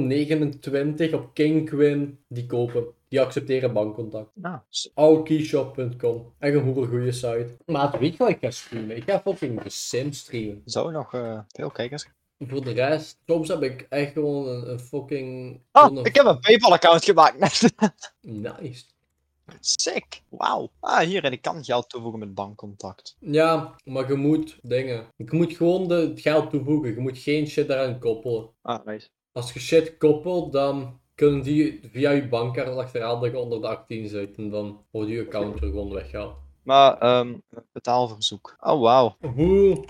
op Kingquin die kopen. Die accepteren bankcontact. Nou, s- Allkeyshop.com. Echt een hoere goede site. Maar weet je wat ik ga streamen? Ik ga fucking The Sims streamen. zou nog eh, veel kijkers. Voor de rest, soms heb ik echt gewoon een, een fucking... Ah, een- ik heb een PayPal-account gemaakt. <laughs> Nice. Sick. Wauw. Ah, hier, en ik kan geld toevoegen met bankcontact. Ja, maar je moet dingen. Je moet gewoon de, het geld toevoegen. Je moet geen shit daaraan koppelen. Ah, nice. Als je shit koppelt, dan kunnen die via je bankkaart achterhalen dat je onder de 18 zit. En dan wordt je account er gewoon weggehaald. Maar, ehm, betaalverzoek. Oh, wauw. Hoe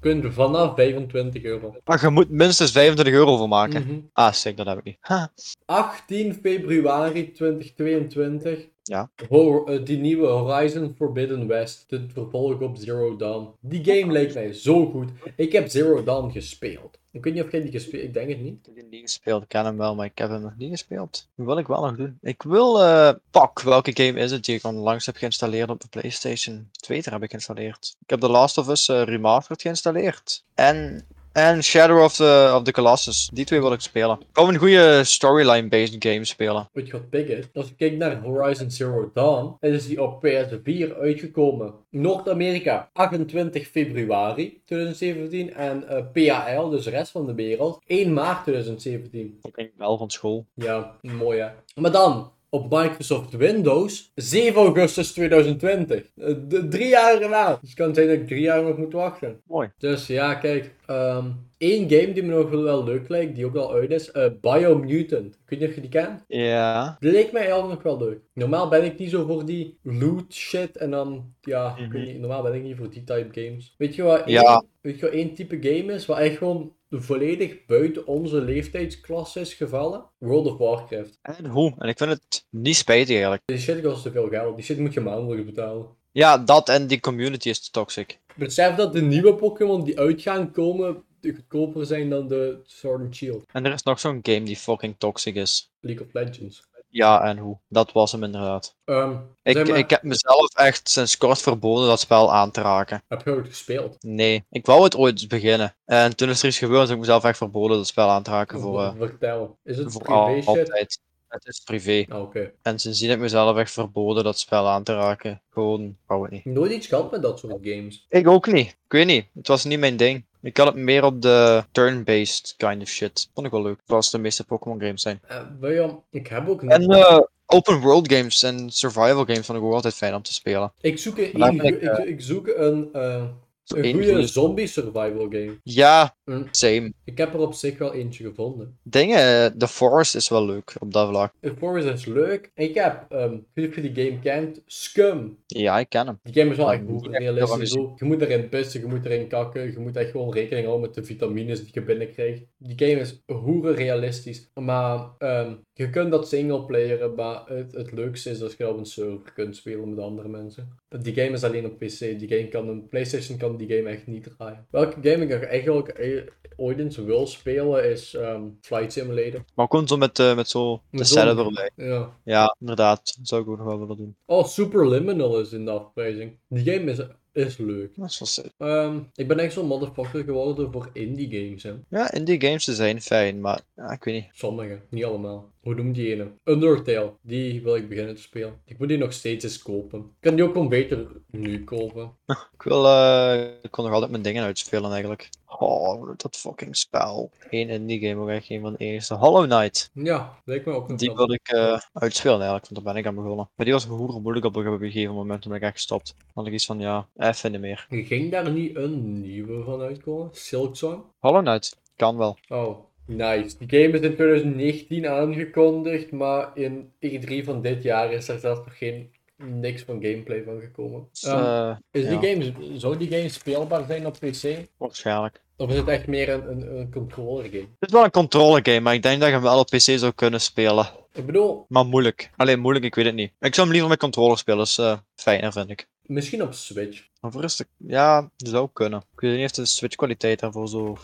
kun je vanaf 25 euro? Maar je moet minstens 25 euro voor maken. Mhm. Ah, sick, dat heb ik niet. Ha. 18 februari 2022. Ja. Hor- eh, die nieuwe Horizon Forbidden West. Het vervolg op Zero Dawn. Die game lijkt mij zo goed. Ik heb Zero Dawn gespeeld. Ik weet niet of jij die gespeeld Ik denk het niet. Ik heb die niet gespeeld, ik ken hem wel, maar ik heb hem nog niet gespeeld. Dat wil ik wel nog doen. Ik wil, eh pak, welke game is het die ik onlangs heb geïnstalleerd op de PlayStation 2 heb ik geïnstalleerd. Ik heb The Last of Us eh, Remastered geïnstalleerd. En, en Shadow of the, of the Colossus. Die twee wil ik spelen. Ik wil een goede storyline-based game spelen. Weet je wat pik is? Als je kijkt naar Horizon Zero Dawn, dan is die op PS4 uitgekomen. Noord-Amerika 28 februari 2017 en eh, PAL, dus de rest van de wereld, 1 maart 2017. Ik denk wel van school. Ja, mooi hè. Maar dan, op Microsoft Windows 7 augustus 2020. Eh, d- drie jaar erna. Dus het kan zijn dat ik drie jaar nog moet wachten. Mooi. Dus ja, kijk. ehm één game die me nog wel, leuk lijkt, die ook al uit is. eh Biomutant. Ik weet niet of je die kent. Ja. Die leek mij eigenlijk nog wel leuk. Normaal ben ik niet zo voor die loot shit. En dan, ja, ik Mhm. niet, normaal ben ik niet voor die type games. Weet je wat één, Ja. weet je wat één type game is? Wat echt gewoon volledig buiten onze leeftijdsklasse is gevallen? World of Warcraft. En hoe? En ik vind het niet spijtig eigenlijk. Die shit kost te veel geld. Die shit moet je maandelijks betalen. Ja, dat en die community is te toxic. Besef dat de nieuwe Pokémon die uit gaan komen goedkoper zijn dan de Sword and Shield. En er is nog zo'n game die fucking toxic is. League of Legends. Ja, en hoe? Dat was hem inderdaad. Ehm, Ik, maar, ik heb mezelf echt sinds kort verboden dat spel aan te raken. Heb je ooit gespeeld? Nee, ik wou het ooit beginnen. En toen is er iets gebeurd, dus ik mezelf echt verboden dat spel aan te raken voor, eh, Vertel. Is het privé shit? altijd. Het is privé. Ah, oké. En sindsdien heb ik mezelf echt verboden dat spel aan te raken. Gewoon, wou het niet. Nooit iets gehad met dat soort games. Ik ook niet. Ik weet niet. Het was niet mijn ding. Ik had het meer op de turn-based kind of shit. Vond ik wel leuk. Zoals de meeste Pokémon games zijn. Eh, William, ik heb ook En eh, open world games en survival games vond ik ook altijd fijn om te spelen. ik zoek een, ik, ik, ik zoek een, eh, Zo een goede zombie survival game. Ja, same. Ik heb er op zich wel eentje gevonden. Dingen, eh, The Forest is wel leuk op dat vlak. The Forest is leuk. Ik heb, ehm, ik weet niet of je die game kent, Scum. Ja, ik ken hem. Die game is wel echt ik goed realistisch. Je moet erin pissen, je moet erin kakken, je moet echt gewoon rekening houden met de vitamines die je binnenkrijgt. Die game is hoeren realistisch. Maar ehm, je kunt dat singleplayeren, maar het, het leukste is als je op een server kunt spelen met andere mensen. Die game is alleen op PC. Die game kan een PlayStation kan die game echt niet draaien. Welke game ik eigenlijk eh, ooit eens wil spelen is ehm, Flight Simulator. Maar gewoon zo met, eh, met zo de Met setup zo'n- erbij. Ja. Ja, inderdaad. Dat zou ik ook nog wel willen doen. Oh, Superliminal is in de afprijzing. Die game is, is leuk. Dat is. Ehm, ik ben echt zo'n motherfucker geworden voor indie games. Hè. Ja, indie games zijn fijn, maar ja, ik weet niet. Sommige, niet allemaal. Hoe noemt die ene? Undertale, die wil ik beginnen te spelen. Ik moet die nog steeds eens kopen. Ik kan die ook gewoon beter nu kopen. Ik wil, eh, ik kon nog altijd mijn dingen uitspelen eigenlijk. Oh, dat fucking spel. Eén indie game, ook echt een van de eerste. Hollow Knight. Ja, lijkt me ook nog Die wil ik eh, uitspelen eigenlijk, want daar ben ik aan begonnen. Maar die was hoer moeilijk op een gegeven moment, toen ben ik echt gestopt. Dan had ik iets van, ja, even niet meer. Ging daar niet een nieuwe van uitkomen? Silksong? Hollow Knight, kan wel. Oh, nice. Die game is in 2019 aangekondigd, maar in E3 van dit jaar is er zelfs nog geen niks van gameplay van gekomen. Eh, is die ja. game, zou die game speelbaar zijn op PC? waarschijnlijk. Of is het echt meer een, een, een controller game? Het is wel een controle game, maar ik denk dat je hem wel op PC zou kunnen spelen. Ik bedoel, Maar moeilijk. Alleen moeilijk, ik weet het niet. Ik zou hem liever met controller spelen, dat is eh, fijner vind ik. misschien op Switch. Maar voor rust, ja, dat zou kunnen. Ik weet niet of de Switch kwaliteit daarvoor zo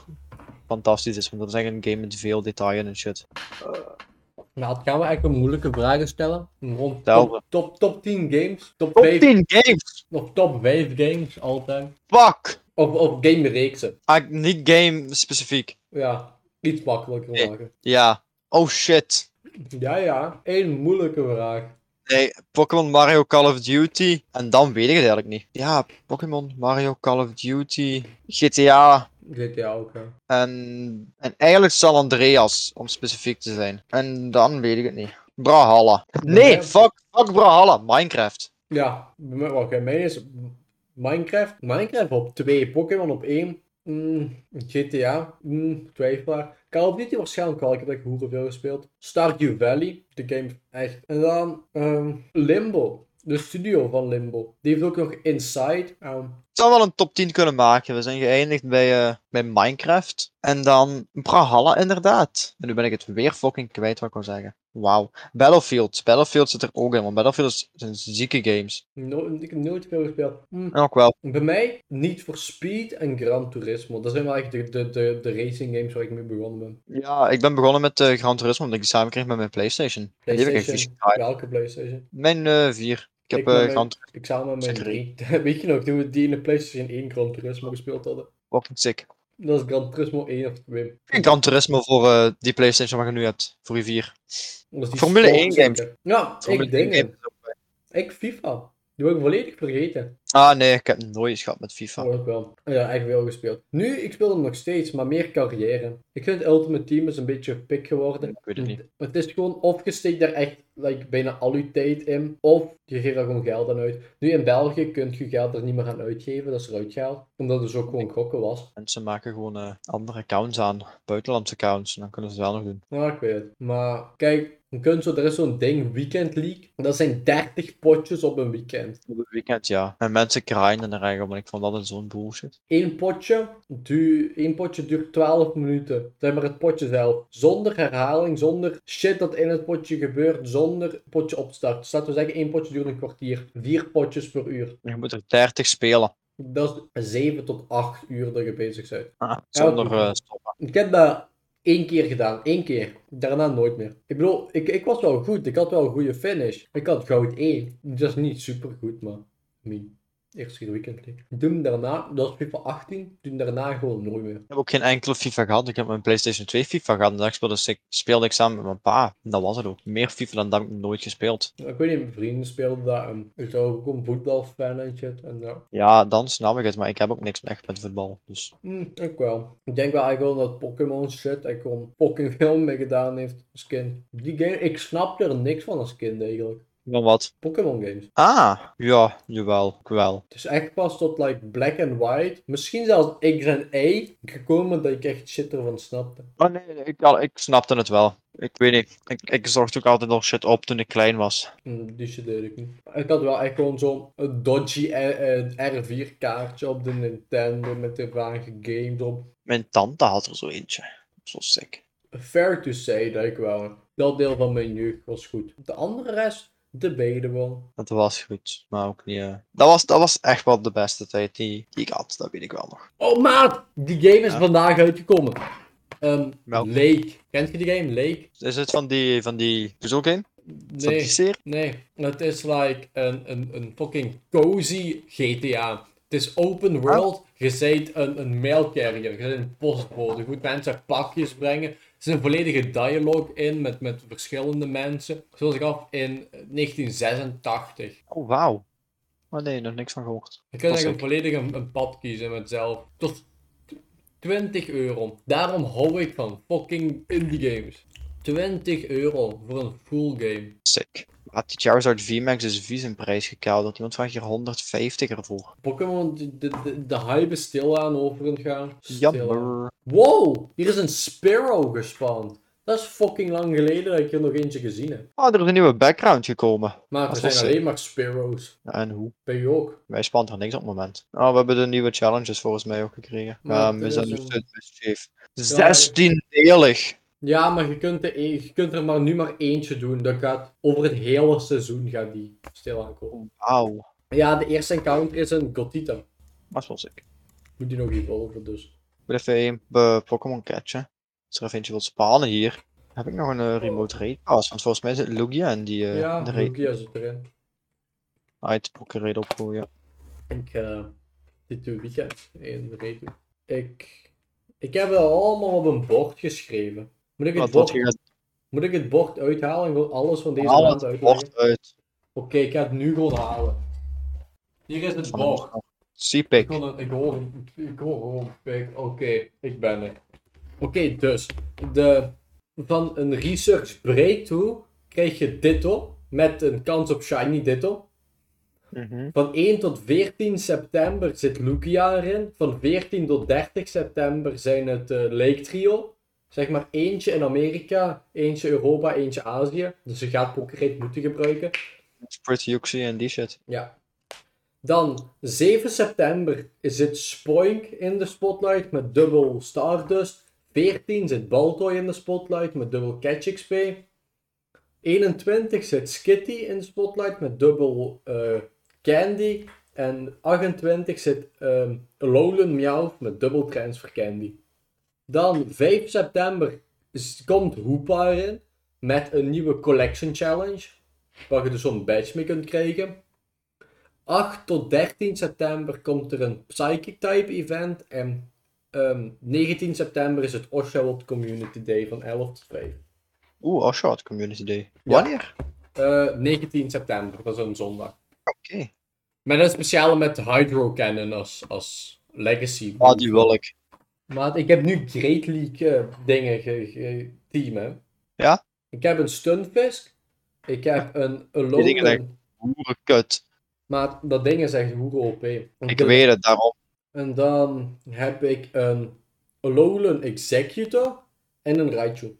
fantastisch is, want dat is echt een game met veel detail en shit. Nou, gaan we eigenlijk een moeilijke vragen stellen. Rond top, top, top 10 games. Top, Top 5, 10 games! of top 5 games, altijd. Fuck! Of, of game-reeksen. Ah, niet game specifiek. Ja, iets makkelijker maken. Ja. Oh shit. Ja, ja. Eén moeilijke vraag. Nee, Pokémon Mario Call of Duty. En dan weet ik het eigenlijk niet. Ja, Pokémon Mario Call of Duty. GTA. GTA ook, ja. En, en eigenlijk San Andreas, om specifiek te zijn. En dan weet ik het niet. Brawlhalla. Nee, fuck, fuck Brawlhalla. Minecraft. Ja, wacht, bij mij is Minecraft. Minecraft op 2, Pokémon op 1. GTA, mm, twijfelaar. Call of Duty waarschijnlijk wel, ik heb echt hoeveel veel gespeeld. Stardew Valley, de game echt. En dan ehm, Limbo, de studio van Limbo. Die heeft ook nog Inside. ehm, Ik zou wel een top 10 kunnen maken. We zijn geëindigd bij, eh, bij Minecraft. En dan Brawlhalla inderdaad. En nu ben ik het weer fucking kwijt wat ik wil zeggen. Wauw. Battlefield. Battlefield zit er ook in, want Battlefield is- zijn zieke games. no- ik heb nooit veel gespeeld. Mm, En ook wel. Bij mij niet voor Speed en Gran Turismo. Dat zijn wel echt de, de, de, de racing games waar ik mee begonnen ben. Ja, ik ben begonnen met eh Gran Turismo, omdat ik die samen kreeg met mijn PlayStation. En die heb ik echt vies PlayStation, gedraaid. welke PlayStation? Mijn eh, vier. Ik heb Ik eh Gran Turismo Ik samen met mijn Drie. drie. <laughs> Weet je nog, toen we die in de PlayStation 1 Gran Turismo gespeeld hadden? fucking sick. Dat is Gran Turismo 1 of 2. En Gran Turismo voor eh, die PlayStation wat je nu hebt. Voor je vier. Dat is die Formule sport 1 games. zeker. Ja, Formule ik 1 dingen. games is ook bij. Ik FIFA. Die wil ik volledig vergeten. Ah nee, ik heb nooit gehad met FIFA. Oh, ik wel. Ja, echt veel gespeeld. Nu, ik speel hem nog steeds, maar meer carrière. Ik vind Ultimate Team is een beetje pik geworden. Ik weet het niet. Het is gewoon, of je steekt daar echt like, bijna al je tijd in, of je geeft er gewoon geld aan uit. Nu in België kun je geld er niet meer aan uitgeven, dat is eruit gehaald. Omdat het dus ook gewoon gokken was. Mensen maken gewoon eh, andere accounts aan, buitenlandse accounts, en dan kunnen ze het wel nog doen. Ja, ik weet het. Maar kijk, je kunt zo, er is zo'n ding, Weekend League. Dat zijn 30 potjes op een weekend. Op het weekend, ja. En mensen grinden er eigenlijk, maar ik vond dat een zo'n bullshit. Eén potje, du één potje duurt 12 minuten. Zeg maar het potje zelf. Zonder herhaling, zonder shit dat in het potje gebeurt, zonder potje opstart. Dus laten we zeggen, één potje duurt een kwartier. Vier potjes per uur. Je moet er 30 spelen. Dat is 7 tot 8 uur dat je bezig bent. Ah, zonder eh, stoppen. Ik heb dat één keer gedaan. Eén keer. Daarna nooit meer. Ik bedoel, ik, ik was wel goed. Ik had wel een goede finish. Ik had goud 1. Dat is niet super goed, maar... I eerste weekend league. Toen daarna, dat was FIFA 18. Toen daarna gewoon nooit meer. Ik heb ook geen enkele FIFA gehad. Ik heb mijn PlayStation 2 FIFA gehad. En daar speelde ik, speelde ik samen met mijn pa. En dat was het ook. Meer FIFA dan dat heb ik nooit gespeeld. Ik weet niet, mijn vrienden speelden dat. En ik was ook een voetbalfan en shit. En ja, Ja, dan snap ik het. Maar ik heb ook niks echt met voetbal. Dus hm, ik wel. Ik denk wel eigenlijk wel dat Pokémon shit, ik gewoon veel mee gedaan heeft als kind. Die game, ik snapte er niks van als kind eigenlijk. Van wat? Pokémon games. Ah, ja, jawel. Wel. Het is echt pas tot like Black and White, misschien zelfs X en Y, gekomen dat ik echt shit ervan snapte. Oh nee, ik, al- ik snapte het wel. Ik weet niet. Ik, ik zorgde ook altijd nog shit op toen ik klein was. Hm, die shit deed ik niet. Ik had wel echt gewoon zo'n dodgy eh, eh, R4 kaartje op de Nintendo met de vage games op. Mijn tante had er zo eentje. Zo sick. Fair to say dat ik wel. Dat deel van mijn jeugd was goed. De andere rest, debatable. Dat was goed, maar ook niet. eh, Dat, was, dat was echt wel de beste tijd die, die ik had, dat weet ik wel nog. Oh maat, die game is Ja. vandaag uitgekomen. Ehm Welke? Lake. Kent je die game? Lake? Is het van die, van die puzzelgame? Die Nee. serie? Nee, het is like een, een, een fucking cozy GTA. Het is open world. Je bent een, een mailcarrier. Je bent een postbode. Je moet mensen pakjes brengen. Er is een volledige dialoog in met, met verschillende mensen. Zoals ik af in 1986. Oh, wauw. Oh nee, nog niks van gehoord. Je kunt eigenlijk volledig een, een pad kiezen met zelf. Tot 20 euro. Daarom hou ik van fucking indie games. 20 euro voor een full game. Sick. Maar die Charizard VMAX is vies in prijs gekouderd. Iemand vraagt hier 150 ervoor. Pokémon, de, de, de, hype is stilaan over aan het gaan. Jammer. Wow, hier is een Sparrow gespawnd. Dat is fucking lang geleden dat ik er nog eentje gezien heb. Ah, er is een nieuwe background gekomen. Maar er zijn alleen maar Sparrows. En hoe? Ben je ook? Wij spannen er niks op het moment. Ah, we hebben de nieuwe challenges volgens mij ook gekregen. Maar het we zijn nu een- steeds mischief. 16-delig. Ja, maar je kunt, de, e- je kunt er maar nu maar eentje doen. Dat gaat over het hele seizoen gaat die stilaan komen. Wauw. Ja, de eerste encounter is een Gotita. Dat is wel sick. Moet die nog evolven, dus. Ik moet even een eh, Pokémon catchen. Als er even eentje wilt spannen hier. Heb ik nog een eh, remote raid pass? Want volgens mij zit Lugia in die eh ja, de. Lugia zit erin. Uit Poké raid opgooien. Ik ga dit twee weekend in de raid doen. Ik, ik heb het allemaal op een bord geschreven. Moet ik het, Wat bord, dat je gaat moet ik het bord uithalen en gewoon alles van deze maand het uitleggen? bord uit. Oké, ik ga het nu gewoon halen. Hier is het bord. een Ik, ik hoor. Ik hoor gewoon. pik. Oké, ik ben er. Oké, dus. De, van een research breakthrough krijg je Ditto. Met een kans op shiny Ditto. Mhm. Van 1 tot 14 september zit Lugia erin. Van 14 tot 30 september zijn het eh, Lake Trio. Zeg maar eentje in Amerika, eentje Europa, eentje Azië. Dus je gaat Pokéraid moeten gebruiken. Pretty Uxie en die shit. Ja. Dan 7 september zit Spoink in de spotlight met dubbel Stardust. 14 zit Baltoy in de spotlight met dubbel Catch XP. 21 zit Skitty in de spotlight met dubbel eh, Candy. En 28 zit ehm Alolan Meowth met dubbel Transfer Candy. Dan 5 september komt Hoopa erin met een nieuwe Collection Challenge. Waar je dus zo'n badge mee kunt krijgen. 8 tot 13 september komt er een Psychic Type event. En ehm, 19 september is het Oshawott Community Day van 11 tot 5. Oeh, Oshawott Community Day. Ja. Wanneer? Eh, 19 september, dat is een zondag. Oké. Met een speciale met Hydro Cannon als, als legacy. Ah, die wil ik. Maar ik heb nu Great League eh, dingen ge, ge- team, hè. Ja? Ik heb een Stunfisk. Ik heb een Die dingen. Hoerenkut. Maar dat ding is echt hoe OP. Ik weet het, daarom. En dan heb ik een Alolan Executor en een Raichu.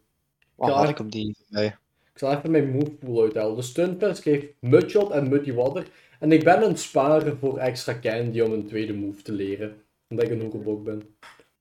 Waar had ik- die bij? Ik zal even mijn move pool uithalen. De Stunfisk heeft Mudshot en Muddy Water. En ik ben aan het sparen voor extra candy om een tweede move te leren. Omdat ik een hoekelblok ben.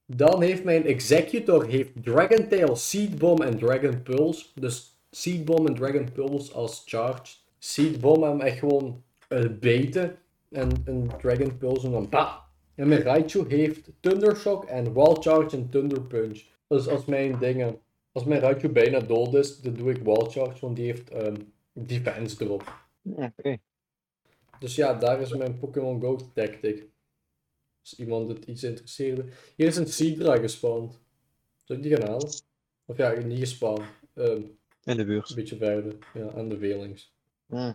Dan heeft mijn Executor heeft Dragon Tail, Seed Bomb en Dragon Pulse. Dus Seed Bomb en Dragon Pulse als charged. Seed Bomb hem echt gewoon eh, beten. En een Dragon Pulse en dan pa. En mijn Raichu heeft Thundershock en Wall Charge en Thunder Punch. Dus als mijn dingen... Als mijn Raichu bijna dood is, dan doe ik Wall Charge, want die heeft ehm, defense erop. Oké. Dus ja, daar is mijn Pokémon Go tactic. Als iemand het iets interesseerde. Hier is een Seadra gespawned. Zal ik die gaan halen? Of ja, niet gespawned. Ehm, In de buurt. een beetje verder. Ja, aan de Velings. Hm.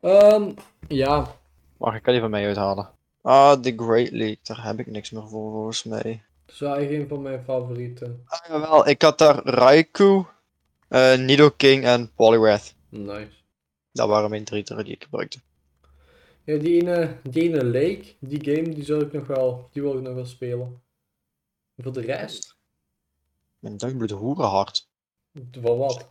Ehm, ja. Wacht, ik kan die van mij uithalen. Ah, de Great League. Daar heb ik niks meer voor, volgens mij. Dat is wel echt een van mijn favorieten. Ah, jawel. Ik had daar Raikou, eh Nidoking en Poliwrath. Nice. Dat waren mijn drie die ik gebruikte. Ja, die ene, die ene Lake, die game, die zal ik nog wel, die wil ik nog wel spelen. En voor de rest, Mijn duim bloedt hoerenhard. van wat?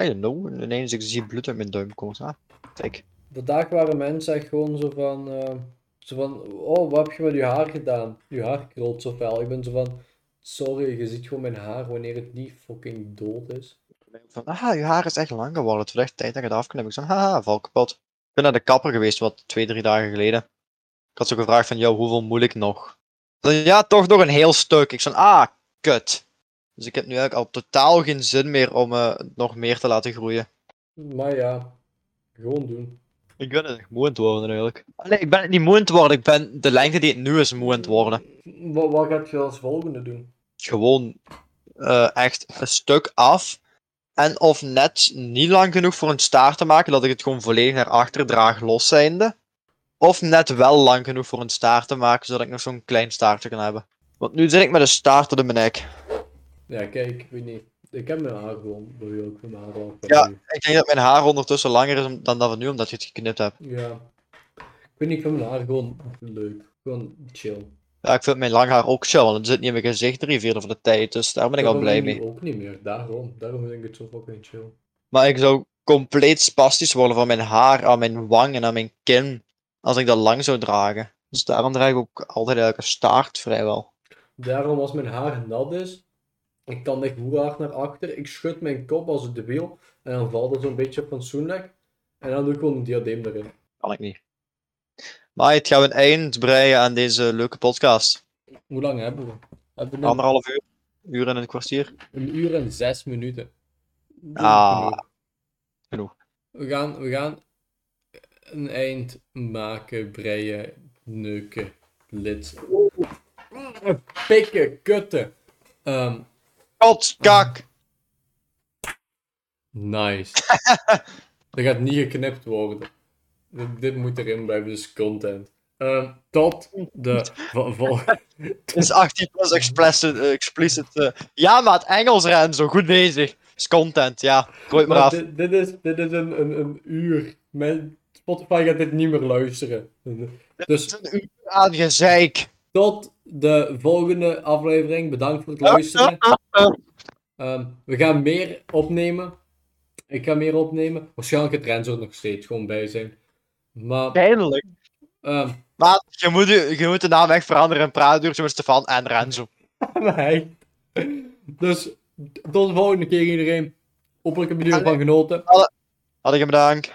I don't know. Ineens ik zie bloed uit mijn duim komt. Ah, kijk. Vandaag waren mensen echt gewoon zo van, eh, zo van, oh, wat heb je met je haar gedaan? Je haar krult zo fel. Ik ben zo van, sorry, je ziet gewoon mijn haar wanneer het niet fucking dood is. Van, ah, je haar is echt lang geworden. Het wordt echt tijd dat je het afknipt. Ik zei, haha, val kapot. Ik ben naar de kapper geweest, wat twee, drie dagen geleden. Ik had zo gevraagd van, jou, hoeveel moet ik nog? Ja, toch nog een heel stuk. Ik zei, ah, kut. Dus ik heb nu eigenlijk al totaal geen zin meer om eh, nog meer te laten groeien. Maar ja, gewoon doen. Ik ben het echt moe aan het worden eigenlijk. Nee, ik ben het niet moe aan het worden. Ik ben de lengte die het nu is moe aan het worden. Wat, wat gaat je als volgende doen? Gewoon eh, echt een stuk af. En of net niet lang genoeg voor een staart te maken, dat ik het gewoon volledig naar achter draag los zijnde. Of net wel lang genoeg voor een staart te maken, zodat ik nog zo'n klein staartje kan hebben. Want nu zit ik met een staart tot in mijn nek. Ja, kijk, ik weet niet. Ik heb mijn haar gewoon, dat wil ik mijn haar al. Ja. Ik denk dat mijn haar ondertussen langer is dan dat het nu, omdat je het geknipt hebt. Ja. Ik weet niet, ik vind mijn haar gewoon leuk. Gewoon chill. Ja, ik vind mijn lang haar ook chill, want het zit niet in mijn gezicht drie vierde van de tijd, dus daar ben ik al Dat blij mee. ook niet meer, daarom. Daarom vind ik het zo fucking chill. Maar ik zou compleet spastisch worden van mijn haar aan mijn wang en aan mijn kin, als ik dat lang zou dragen. Dus daarom draag ik ook altijd een staart vrijwel. Daarom als mijn haar nat is, ik kan echt hoe hard naar achter, ik schud mijn kop als een debiel en dan valt het zo'n beetje op mijn zoennek en dan doe ik gewoon een diadeem erin. Kan ik niet. Maar het gaan we een eind breien aan deze leuke podcast. Hoe lang hebben we? Hebben we nog Anderhalf uur, uur en een kwartier. een uur en zes minuten. Dat Ah. genoeg. Genoeg. We gaan, we gaan een eind maken, breien, neuken, lid. Pikken, kutten. Ehm, Kot, kak! Nice. Dat <laughs> gaat niet geknipt worden. Dit, dit moet erin blijven, dus content. Ehm, tot de vol- vol- <laughs> Het is 18 plus explicit. eh, explicit eh. Ja, maar het Engels Renzo, goed bezig. is content, ja. Gooi maar Maar af. dit, dit is, dit is een, een, een uur. Mijn Spotify gaat dit niet meer luisteren. Dus is een uur aan gezeik. tot de volgende aflevering. Bedankt voor het luisteren. Ehm, we gaan meer opnemen. Ik ga meer opnemen. Waarschijnlijk het Renzo er nog steeds gewoon bij zijn. Maar Eindelijk. ehm, Maar je moet, je, moet de naam echt veranderen en praten met Stefan en Renzo. <laughs> Nee. Dus tot de volgende keer iedereen. Hopelijk hebben jullie ervan genoten. Had ik hem bedankt.